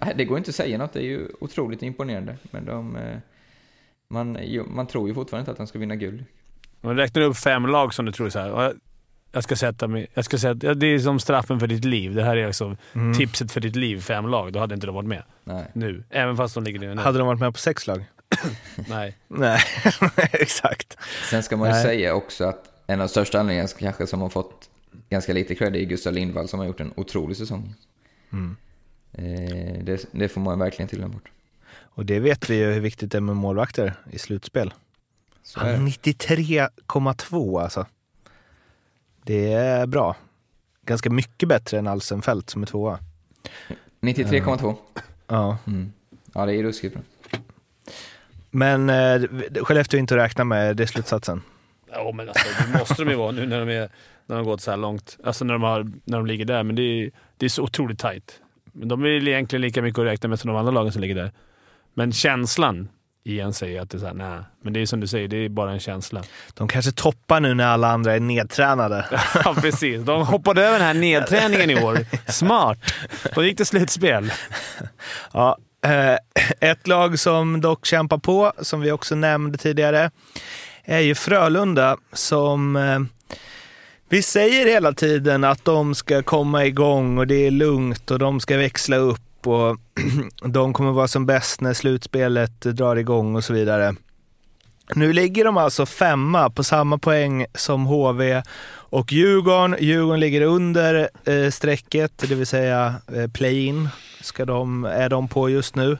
*laughs* Det går inte att säga något. Det är ju otroligt imponerande. Men de... eh, Man, man tror ju fortfarande inte att de ska vinna guld. man räknar upp fem lag som du tror så här. Jag- ska sätta mig... Jag ska sätta, det är som straffen för ditt liv. Det här är alltså Mm. tipset för ditt liv. Fem lag. Då hade inte de varit med Nej. nu. Även fast de ligger nu. Hade de varit med på sex lag? *coughs* Nej. Nej, *laughs* exakt. Sen ska man ju Nej. säga också att en av de största anledningarna kanske som har fått ganska lite cred är Gustav Lindvall som har gjort en otrolig säsong. Mm. Eh, det, det får man verkligen till bort. Och det vet vi ju hur viktigt det är med målvakter i slutspel. Är Han det. 93,2 alltså. Det är bra. Ganska mycket bättre än Alsenfelt som är tvåa. 93,2. Ja. Mm. Ja, det är ruskigt bra. Men eh, Skellefteå är inte att räkna med, det är slutsatsen. Ja, men alltså, det måste de ju vara nu när de, är, när de har gått så här långt. Alltså när de, har, när de ligger där. Men det är, det är så otroligt tajt. Men de är egentligen lika mycket att räkna med som de andra lagen som ligger där. Men känslan igen säger att det är såhär, nej. Men det är som du säger, det är bara en känsla. De kanske toppar nu när alla andra är nedtränade. *laughs* Ja, precis. De hoppade över den här nedträningen i år. Smart! Då gick det slutspel. *laughs* Ja, eh, ett lag som dock kämpar på, som vi också nämnde tidigare, är ju Frölunda som eh, vi säger hela tiden att de ska komma igång och det är lugnt och de ska växla upp och *clears throat* de kommer vara som bäst när slutspelet drar igång och så vidare. Nu ligger de alltså femma på samma poäng som HV och Djurgården. Djurgården ligger under eh, strecket, det vill säga eh, play-in ska de, är de på just nu.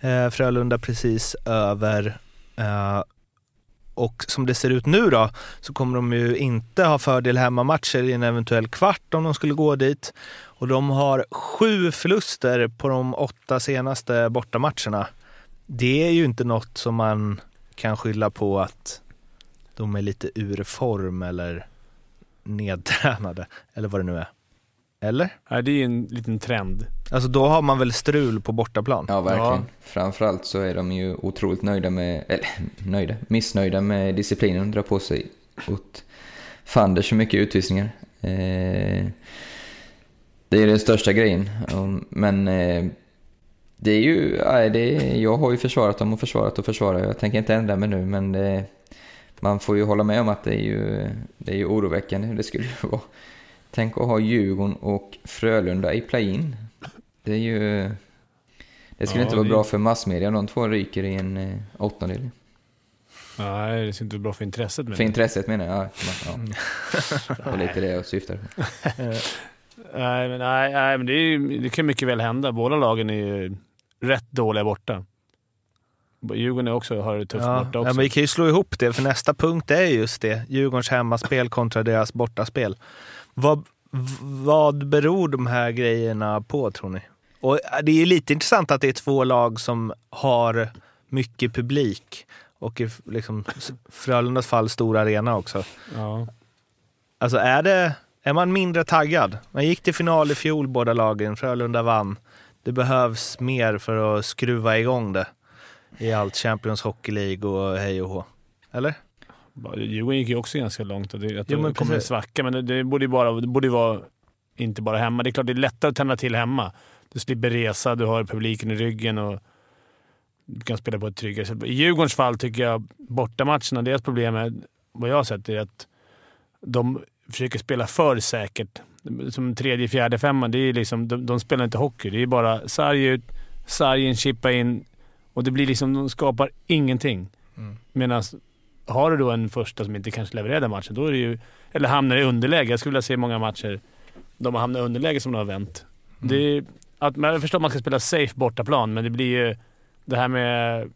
Eh, Frölunda precis över. Eh, och som det ser ut nu då så kommer de ju inte ha fördel hemmamatcher i en eventuell kvart om de skulle gå dit. Och de har sju förluster på de åtta senaste bortamatcherna. Det är ju inte något som man kan skylla på att de är lite ur form eller nedtränade eller vad det nu är. Eller? Nej, det är ju en liten trend. Alltså då har man väl strul på bortaplan? Ja, verkligen. Framförallt så är de ju otroligt nöjda med, eller nöjda, missnöjda med disciplinen. Drar på sig åt fanders så mycket utvisningar. Eh, det är den största grejen. Men eh, det är ju, nej, det är, jag har ju försvarat dem och försvarat och försvarat. Jag tänker inte ändra mig nu, men det, man får ju hålla med om att det är ju, det är ju oroväckande. Det skulle ju *laughs* vara. Tänk att ha Djurgården och Frölunda i play-in. Det är ju... Det skulle Ja, inte vara det- bra för massmedia om de två ryker i en eh, åttondel. Nej, det ser inte bra för intresset med För intresset menar jag. Ja, ja. *laughs* Det var lite det jag syftade på. *laughs* Nej, men, nej, nej, men det, är, ju- det kan mycket väl hända. Båda lagen är ju rätt dåliga borta. Djurgården är också, har det tufft Ja, borta ja, också. men vi kan ju slå ihop det, för nästa punkt är just det. Djurgårdens hemmaspel kontra deras bortaspel. Vad, vad beror de här grejerna på, tror ni? Och äh, det är ju lite intressant att det är två lag som har mycket publik och i liksom, Frölundas fall stor arena också. ja. Alltså är, det, är man mindre taggad? Man gick till final i fjol båda lagen, Frölunda vann. Det behövs mer för att skruva igång det i allt Champions Hockey League och hej och hå. Eller? Djurgården gick ju också ganska långt. Det, jag Jo, tror men det kommer en svacka, men det, det borde ju bara, det borde vara inte bara hemma. Det är klart det är lättare att tända till hemma. Du slipper resa, du har publiken i ryggen och du kan spela på ett tryggare sätt. I Djurgårdens fall tycker jag bortamatcherna, deras problem är, vad jag har sett, är att de försöker spela för säkert. Som tredje, fjärde, femman, det är liksom, de, de spelar inte hockey. Det är bara sarg ut, sarg in, chippa in och det blir liksom, de skapar ingenting. Medan har du då en första som inte kanske levererar den matchen, då är det ju... Eller hamnar i underläge. Jag skulle vilja se många matcher de har hamnat i underläge som de har vänt. Det är, att, men jag förstår att man ska spela safe bortaplan, men det blir ju det här med...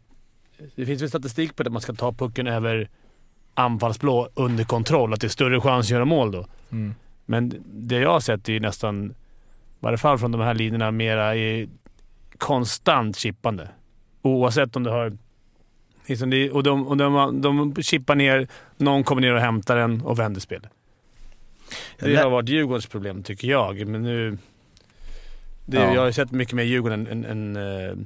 Det finns väl statistik på att man ska ta pucken över anfallsblå under kontroll. Att det är större chans att göra mål då. Men det jag har sett är ju nästan, i varje fall från de här linjerna, mera i konstant chippande. Oavsett om du har... Liksom det, och de, och de, de chippar ner, någon kommer ner och hämtar den och vänder spelet. Det har varit Djurgårdens problem, tycker jag. Men nu... Det, Ja. Jag har sett mycket mer Djurgården än... än, än eh,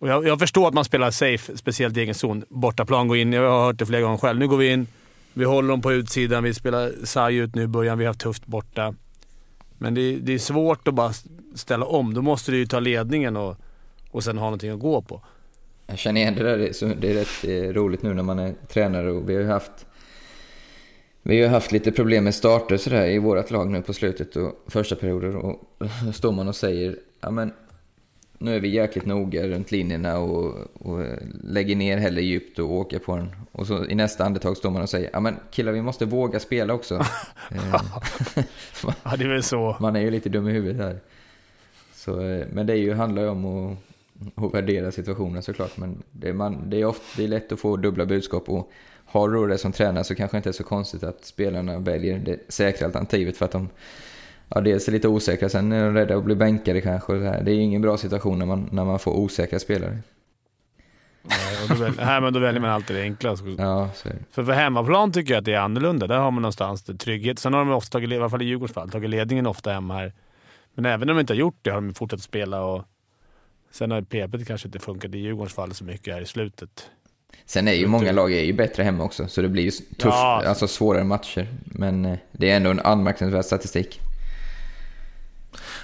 och jag, jag förstår att man spelar safe, speciellt i egen zon. Bortaplan, gå in. Jag har hört det flera gånger själv. Nu går vi in, vi håller dem på utsidan, vi spelar sarg ut nu i början, vi har haft tufft borta. Men det, det är svårt att bara ställa om. Då måste du ju ta ledningen och, och sen ha någonting att gå på. Jag känner igen det där. Det är, så, det är rätt eh, roligt nu när man är tränare och vi har ju haft vi har haft lite problem med starter sådär i vårt lag nu på slutet och första perioder och då *laughs* står man och säger ja men nu är vi jäkligt noga runt linjerna och, och lägger ner hellre djupt och åker på den. Och så i nästa andetag står man och säger ja men killar vi måste våga spela också. *laughs* Eh, *laughs* Ja, det är väl så. man är ju lite dum i huvudet här. Så, eh, men det är ju, handlar ju om att, att värdera situationen såklart. Men det är, man, det, är ofta, det är lätt att få dubbla budskap. Och har du det som tränare så kanske det inte är så konstigt att spelarna väljer det säkra alternativet för att de ja, dels är lite osäkra, sen är de rädda att bli bänkade kanske. och. Det är ju ingen bra situation när man, när man får osäkra spelare. Nej, och då, väl, här, men då väljer man alltid det enkla. Ja. För för hemmaplan tycker jag att det är annorlunda. Där har man någonstans trygghet. Sen har de ofta, tagit, i alla fall i Djurgårdens fall, tagit ledningen ofta hemma här. Men även om de inte har gjort det har de fortsatt spela och sen har PP kanske inte funkat i Djurgårdens fall så mycket här i slutet. Sen är ju många lag är ju bättre hemma också, så det blir ju tuff, Ja. alltså svårare matcher. Men eh, det är ändå en anmärkningsvärd statistik.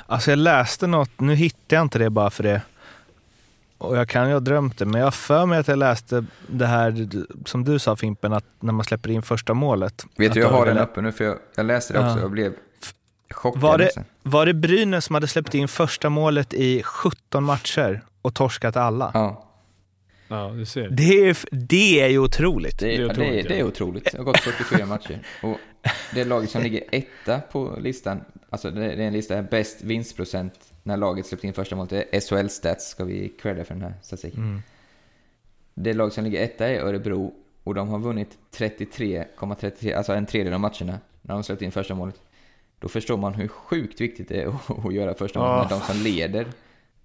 Alltså jag läste något, nu hittar jag inte det bara för det. Och jag kan ju ha drömt det, men jag har för mig att jag läste det här som du sa Fimpen, att när man släpper in första målet. Vet du, jag har den uppe nu för jag, jag läste det också Ja. och blev chockad. Var det, nästan. var det Brynäs som hade släppt in första målet i 17 matcher och torskat alla? Ja. Ja, du ser. Det är, det är ju otroligt. Det är, Det är ja, det, är, otroligt, det är otroligt. Det har gått 44 matcher. Och det laget som ligger etta på listan, alltså det är en lista bäst vinstprocent när laget släppte in första målet. Det är SHL Stats, ska vi credda för den här statistiken. Det lag som ligger etta är Örebro och de har vunnit 33,33, alltså en tredjedel av matcherna när de släppt in första målet. Då förstår man hur sjukt viktigt det är att, *laughs* att göra första målet när de som leder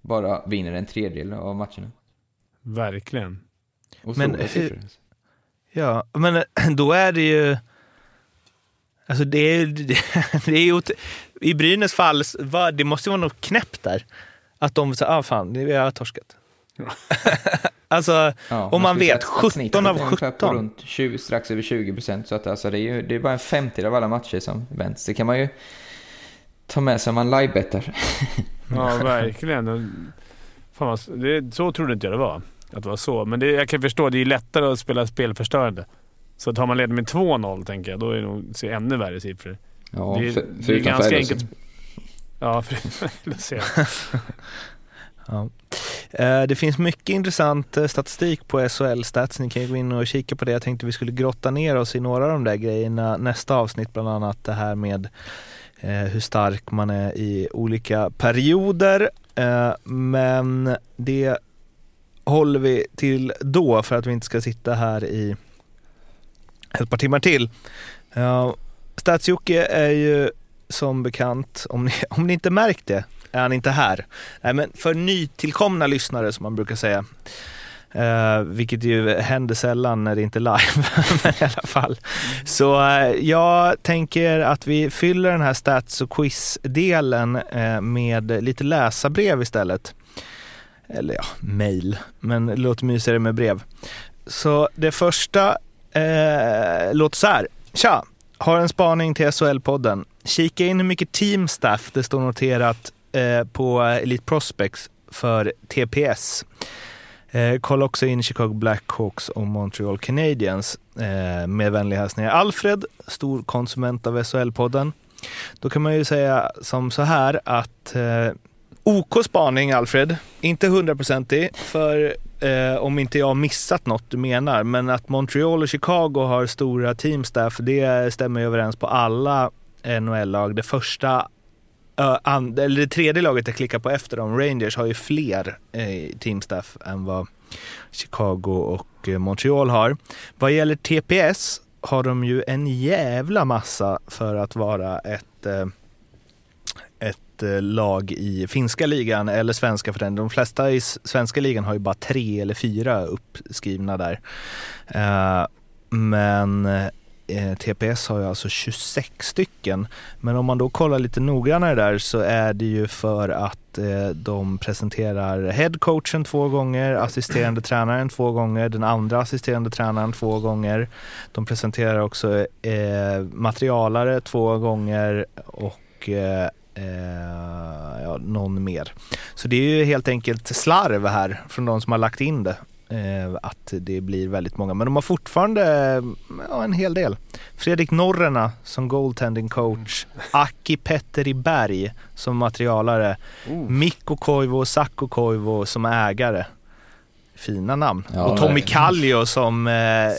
bara vinner en tredjedel av matcherna. Verkligen. Otroliga Men hur- siffror. alltså. Ja, men eh, då är det ju... Alltså det är, *laughs* det är ju... I Brynäs fall, det måste ju vara något knäppt där. Att de säger, ah fan, vi har torskat. *laughs* alltså, Ja, om man vet, att- att snittet 17 av är ungefär På 17. runt 20, strax över 20 procent. Så att alltså det, är ju, det är bara en femtedel av alla matcher som vänds. Det kan man ju ta med sig om man livebettar. *laughs* Ja, verkligen. Och- Fan det, så trodde inte jag det var. Att det var så. Men det, jag kan förstå, det är lättare att spela spelförstörande. Så tar man ledning med 2-0, tänker jag, då är det nog ser ännu värre siffror. Ja, det, är- för, det är ganska enkelt. Ja, för. *laughs* *laughs* Ja. Eh, det finns mycket intressant eh, statistik på SHL Stats. Ni kan gå in och kika på det. Jag tänkte vi skulle grotta ner oss i några av de där grejerna nästa avsnitt. Bland annat det här med eh, hur stark man är i olika perioder. Men det håller vi till då för att vi inte ska sitta här i ett par timmar till. Stats-Jocke är ju som bekant, om ni, *laughs* om ni inte märkt det, är han inte här. Nej, men för nytillkomna lyssnare som man brukar säga, eh, vilket ju händer sällan när det inte är live, *laughs* men i alla fall. Så eh, jag tänker att vi fyller den här stats och quiz-delen eh, med lite läsarbrev istället. Eller ja, mail, men det låter mysigare med brev. Så det första eh, låter så här. Tja! Har en spaning till SHL-podden. Kika in hur mycket teamstaff det står noterat Eh, på Elite Prospects för TPS. Eh, kolla också in Chicago Blackhawks och Montreal Canadiens. Eh, med vänliga hälsningar Alfred, stor konsument av SHL-podden. Då kan man ju säga som så här att eh, OK spaning Alfred, inte hundraprocentig för eh, om inte jag missat något du menar, men att Montreal och Chicago har stora teams där för det stämmer ju överens på alla NHL-lag. Det första, and, eller det tredje laget jag klickar på efter dem, Rangers, har ju fler eh, teamstaff än vad Chicago och eh, Montreal har. Vad gäller TPS har de ju en jävla massa för att vara ett eh, ett eh, lag i finska ligan eller svenska för den. De flesta i svenska ligan har ju bara tre eller fyra uppskrivna där. Eh, men eh, eh, TPS har ju alltså 26 stycken. Men om man då kollar lite noggrannare där så är det ju för att eh, de presenterar headcoachen två gånger, assisterande tränaren två gånger, den andra assisterande tränaren två gånger. De presenterar också eh, materialare två gånger och eh, eh ja, någon mer. Så det är ju helt enkelt slarv här från de som har lagt in det. Eh, att det blir väldigt många. Men de har fortfarande eh, ja, en hel del. Fredrik Norrena som goaltending coach. Aki Petteri Berg som materialare. Mikko Koivu och Sakko Koivu som ägare. Fina namn. Ja, och Tommy. Kallio som eh.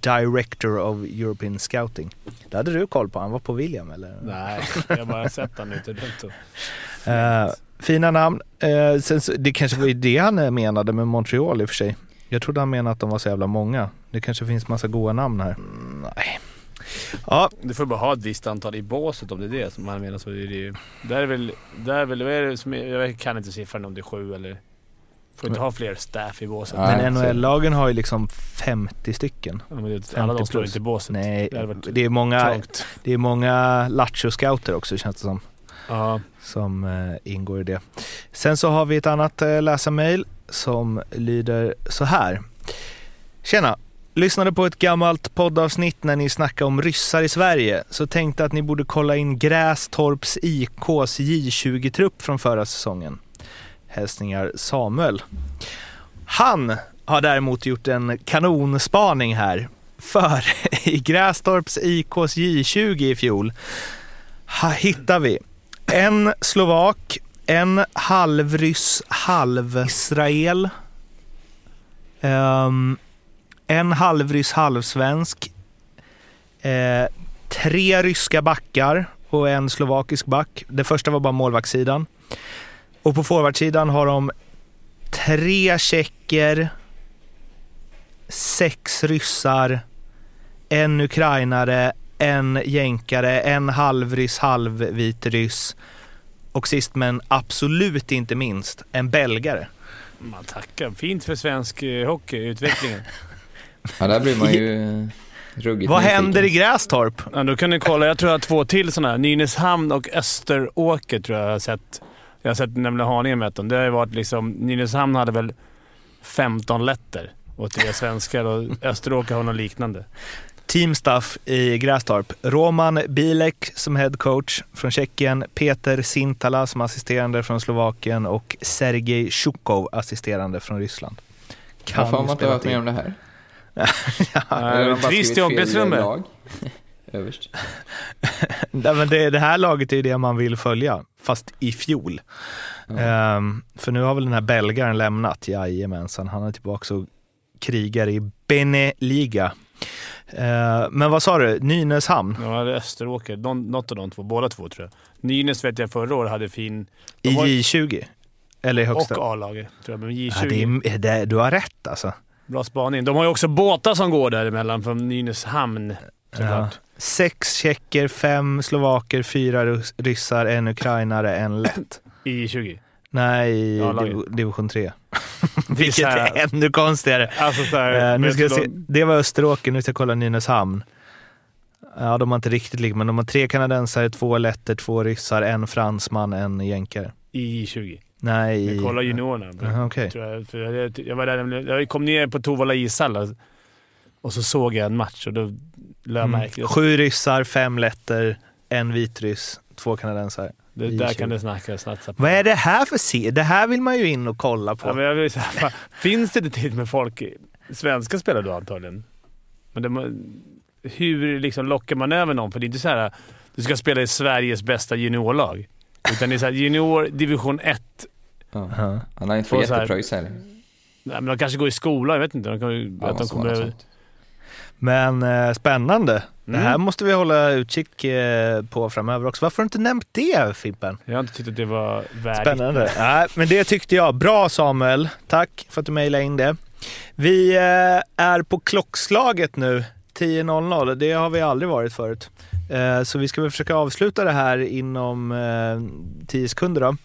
Director of European Scouting. Det hade du koll på, han var på William eller? Nej, jag har bara sett han ute runt och... Fina namn. Eh, sen, så- det kanske var det han eh, menade med Montreal i och för sig. Jag trodde han menade att de var så jävla många. Det kanske finns massa goda namn här. Mm, nej. Ja, Du får bara ha ett visst antal i båset om det är det som man menar. Så är det ju, där är väl, där är väl, vad är det som jag kan inte siffran om det är sju eller... Får inte ha fler staff i båset. Nej, men NHL-lagen har ju liksom 50 stycken. Ja, men det, alla de 50 står plus. inte i båset. Nej, Det det är många, trångt. det är många lattjo-scouter också känns det som. Ja som eh, ingår i det. Sen så har vi ett annat eh, läsarmail som lyder så här. Tjena! Lyssnade på ett gammalt poddavsnitt när ni snackade om ryssar i Sverige, så tänkte att ni borde kolla in Grästorps IKs J20-trupp från förra säsongen. Hälsningar Samuel. Han har däremot gjort en kanonspaning här. För *laughs* i Grästorps IKs J20 i fjol hittar vi en slovak, en halvryss, halvisrael. Um, ehm, en halvryss halvsvensk. Eh, tre ryska backar och en slovakisk back. Det första var bara målvaktssidan. Och på forwardsidan har de tre tjecker, sex ryssar, en ukrainare, en jänkare, en halvryss, halvvitryss och sist men absolut inte minst, en belgare. Man tackar. Fint för svensk eh, hockey, utvecklingen. *laughs* Ja, där blir man ju eh, ruggigt Vad händer i Grästorp? Ja, då kan ni kolla. Jag tror jag har två till sådana här. Nynäshamn och Österåker tror jag jag har sett. Jag har sett nämligen Haninge mött dem. Det har ju varit liksom... Nynäshamn hade väl 15 letter och tre svenskar och Österåker har något liknande. Teamstaff i Grästorp. Roman Bilek som head coach från Tjeckien, Peter Sintala som assisterande från Slovakien och Sergej Shukov assisterande från Ryssland. Varför har man inte mer till. om det här? *laughs* Ja, trist i omklädningsrummet. lag? *laughs* Överst. *laughs* Nej, men det, det här laget är ju det man vill följa, fast i fjol. Ehm, för nu har väl den här belgaren lämnat, jajamensan. Han är tillbaka och krigar i Beneliga. Uh, men vad sa du, Nynäshamn Ja, är Österåker. Någon, något av de två. Båda två tror jag. Nynäs vet jag förra året hade fin... i De har- J20? Eller i högsta? Och A-laget tror jag. Men J20. ja, det är, du har rätt alltså. Bra spaning. De har ju också båtar som går däremellan från Nynäshamn. Ja. Sex tjecker, fem slovaker, fyra rys- ryssar, en ukrainare, en lätt. I 20. Nej, i div- division 3. *laughs* Är Vilket här- är ännu konstigare. Alltså såhär... Eh, nu ska jag se. Det var Österåker, nu ska jag kolla Nynäshamn. Ja, de har inte riktigt lika, men de har tre kanadensare, två letter, två ryssar, en fransman, en jänkare. I 20. Nej, Jag kollar juniorerna. Okej. tror jag, för jag, jag, var där, jag kom ner på Tovala ishall och- och så såg jag en match och då lade jag Mm. märke till Sju ryssar, fem letter, en vitryss, två kanadensare. Det. Där kan det snacka snatsa på. Vad är det här för se? Det här vill man ju in och kolla på. Ja, men jag vill säga, finns det inte tid med folk, svenska spelare då antagligen? Men det, hur liksom lockar man över någon? För det är inte så här du ska spela i Sveriges bästa juniorlag. Utan det är så här, junior division 1. Ja. Ja. Han har inte fått jättepröjs heller. Nej, men de kanske går i skola, jag vet inte. De kan, Ja, att de kommer... Men eh, spännande. Det Mm. här måste vi hålla utkik eh, på framöver också. Varför har du inte nämnt det Fimpen? Jag har inte tyckt att det var värdigt. Spännande. Nej, men det tyckte jag. Bra Samuel. Tack för att du mejlade in det. Vi eh, är på klockslaget nu. 10.00. Det har vi aldrig varit förut. Eh, Så vi ska väl försöka avsluta det här inom eh, 10 sekunder. Då.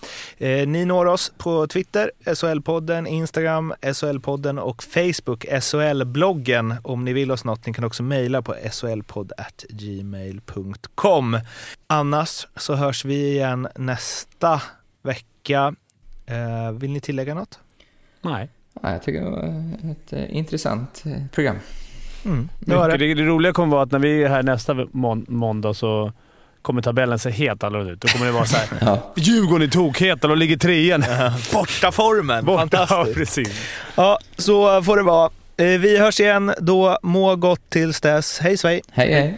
Eh, Ni når oss på Twitter, SHL-podden, Instagram, SHL-podden och Facebook, SHL-bloggen om ni vill oss något. Ni kan också mejla på shlpodd.gmail.com. Annars så hörs vi igen nästa vecka. Eh, Vill ni tillägga något? Nej. Ja, jag tycker det var ett eh, intressant eh, program. Mm, det det. det, roliga kommer vara att när vi är här nästa mån- måndag så kommer tabellen se helt annorlunda ut. Då kommer det vara så här. *laughs* Ja. Djurgården är tokheta, de ligger trean. Borta formen. Borta. Ja, Fantastiskt. precis. Ja, så får det vara. Eh, Vi hörs igen då. Må gott tills dess. Hej svej! Hej, hej.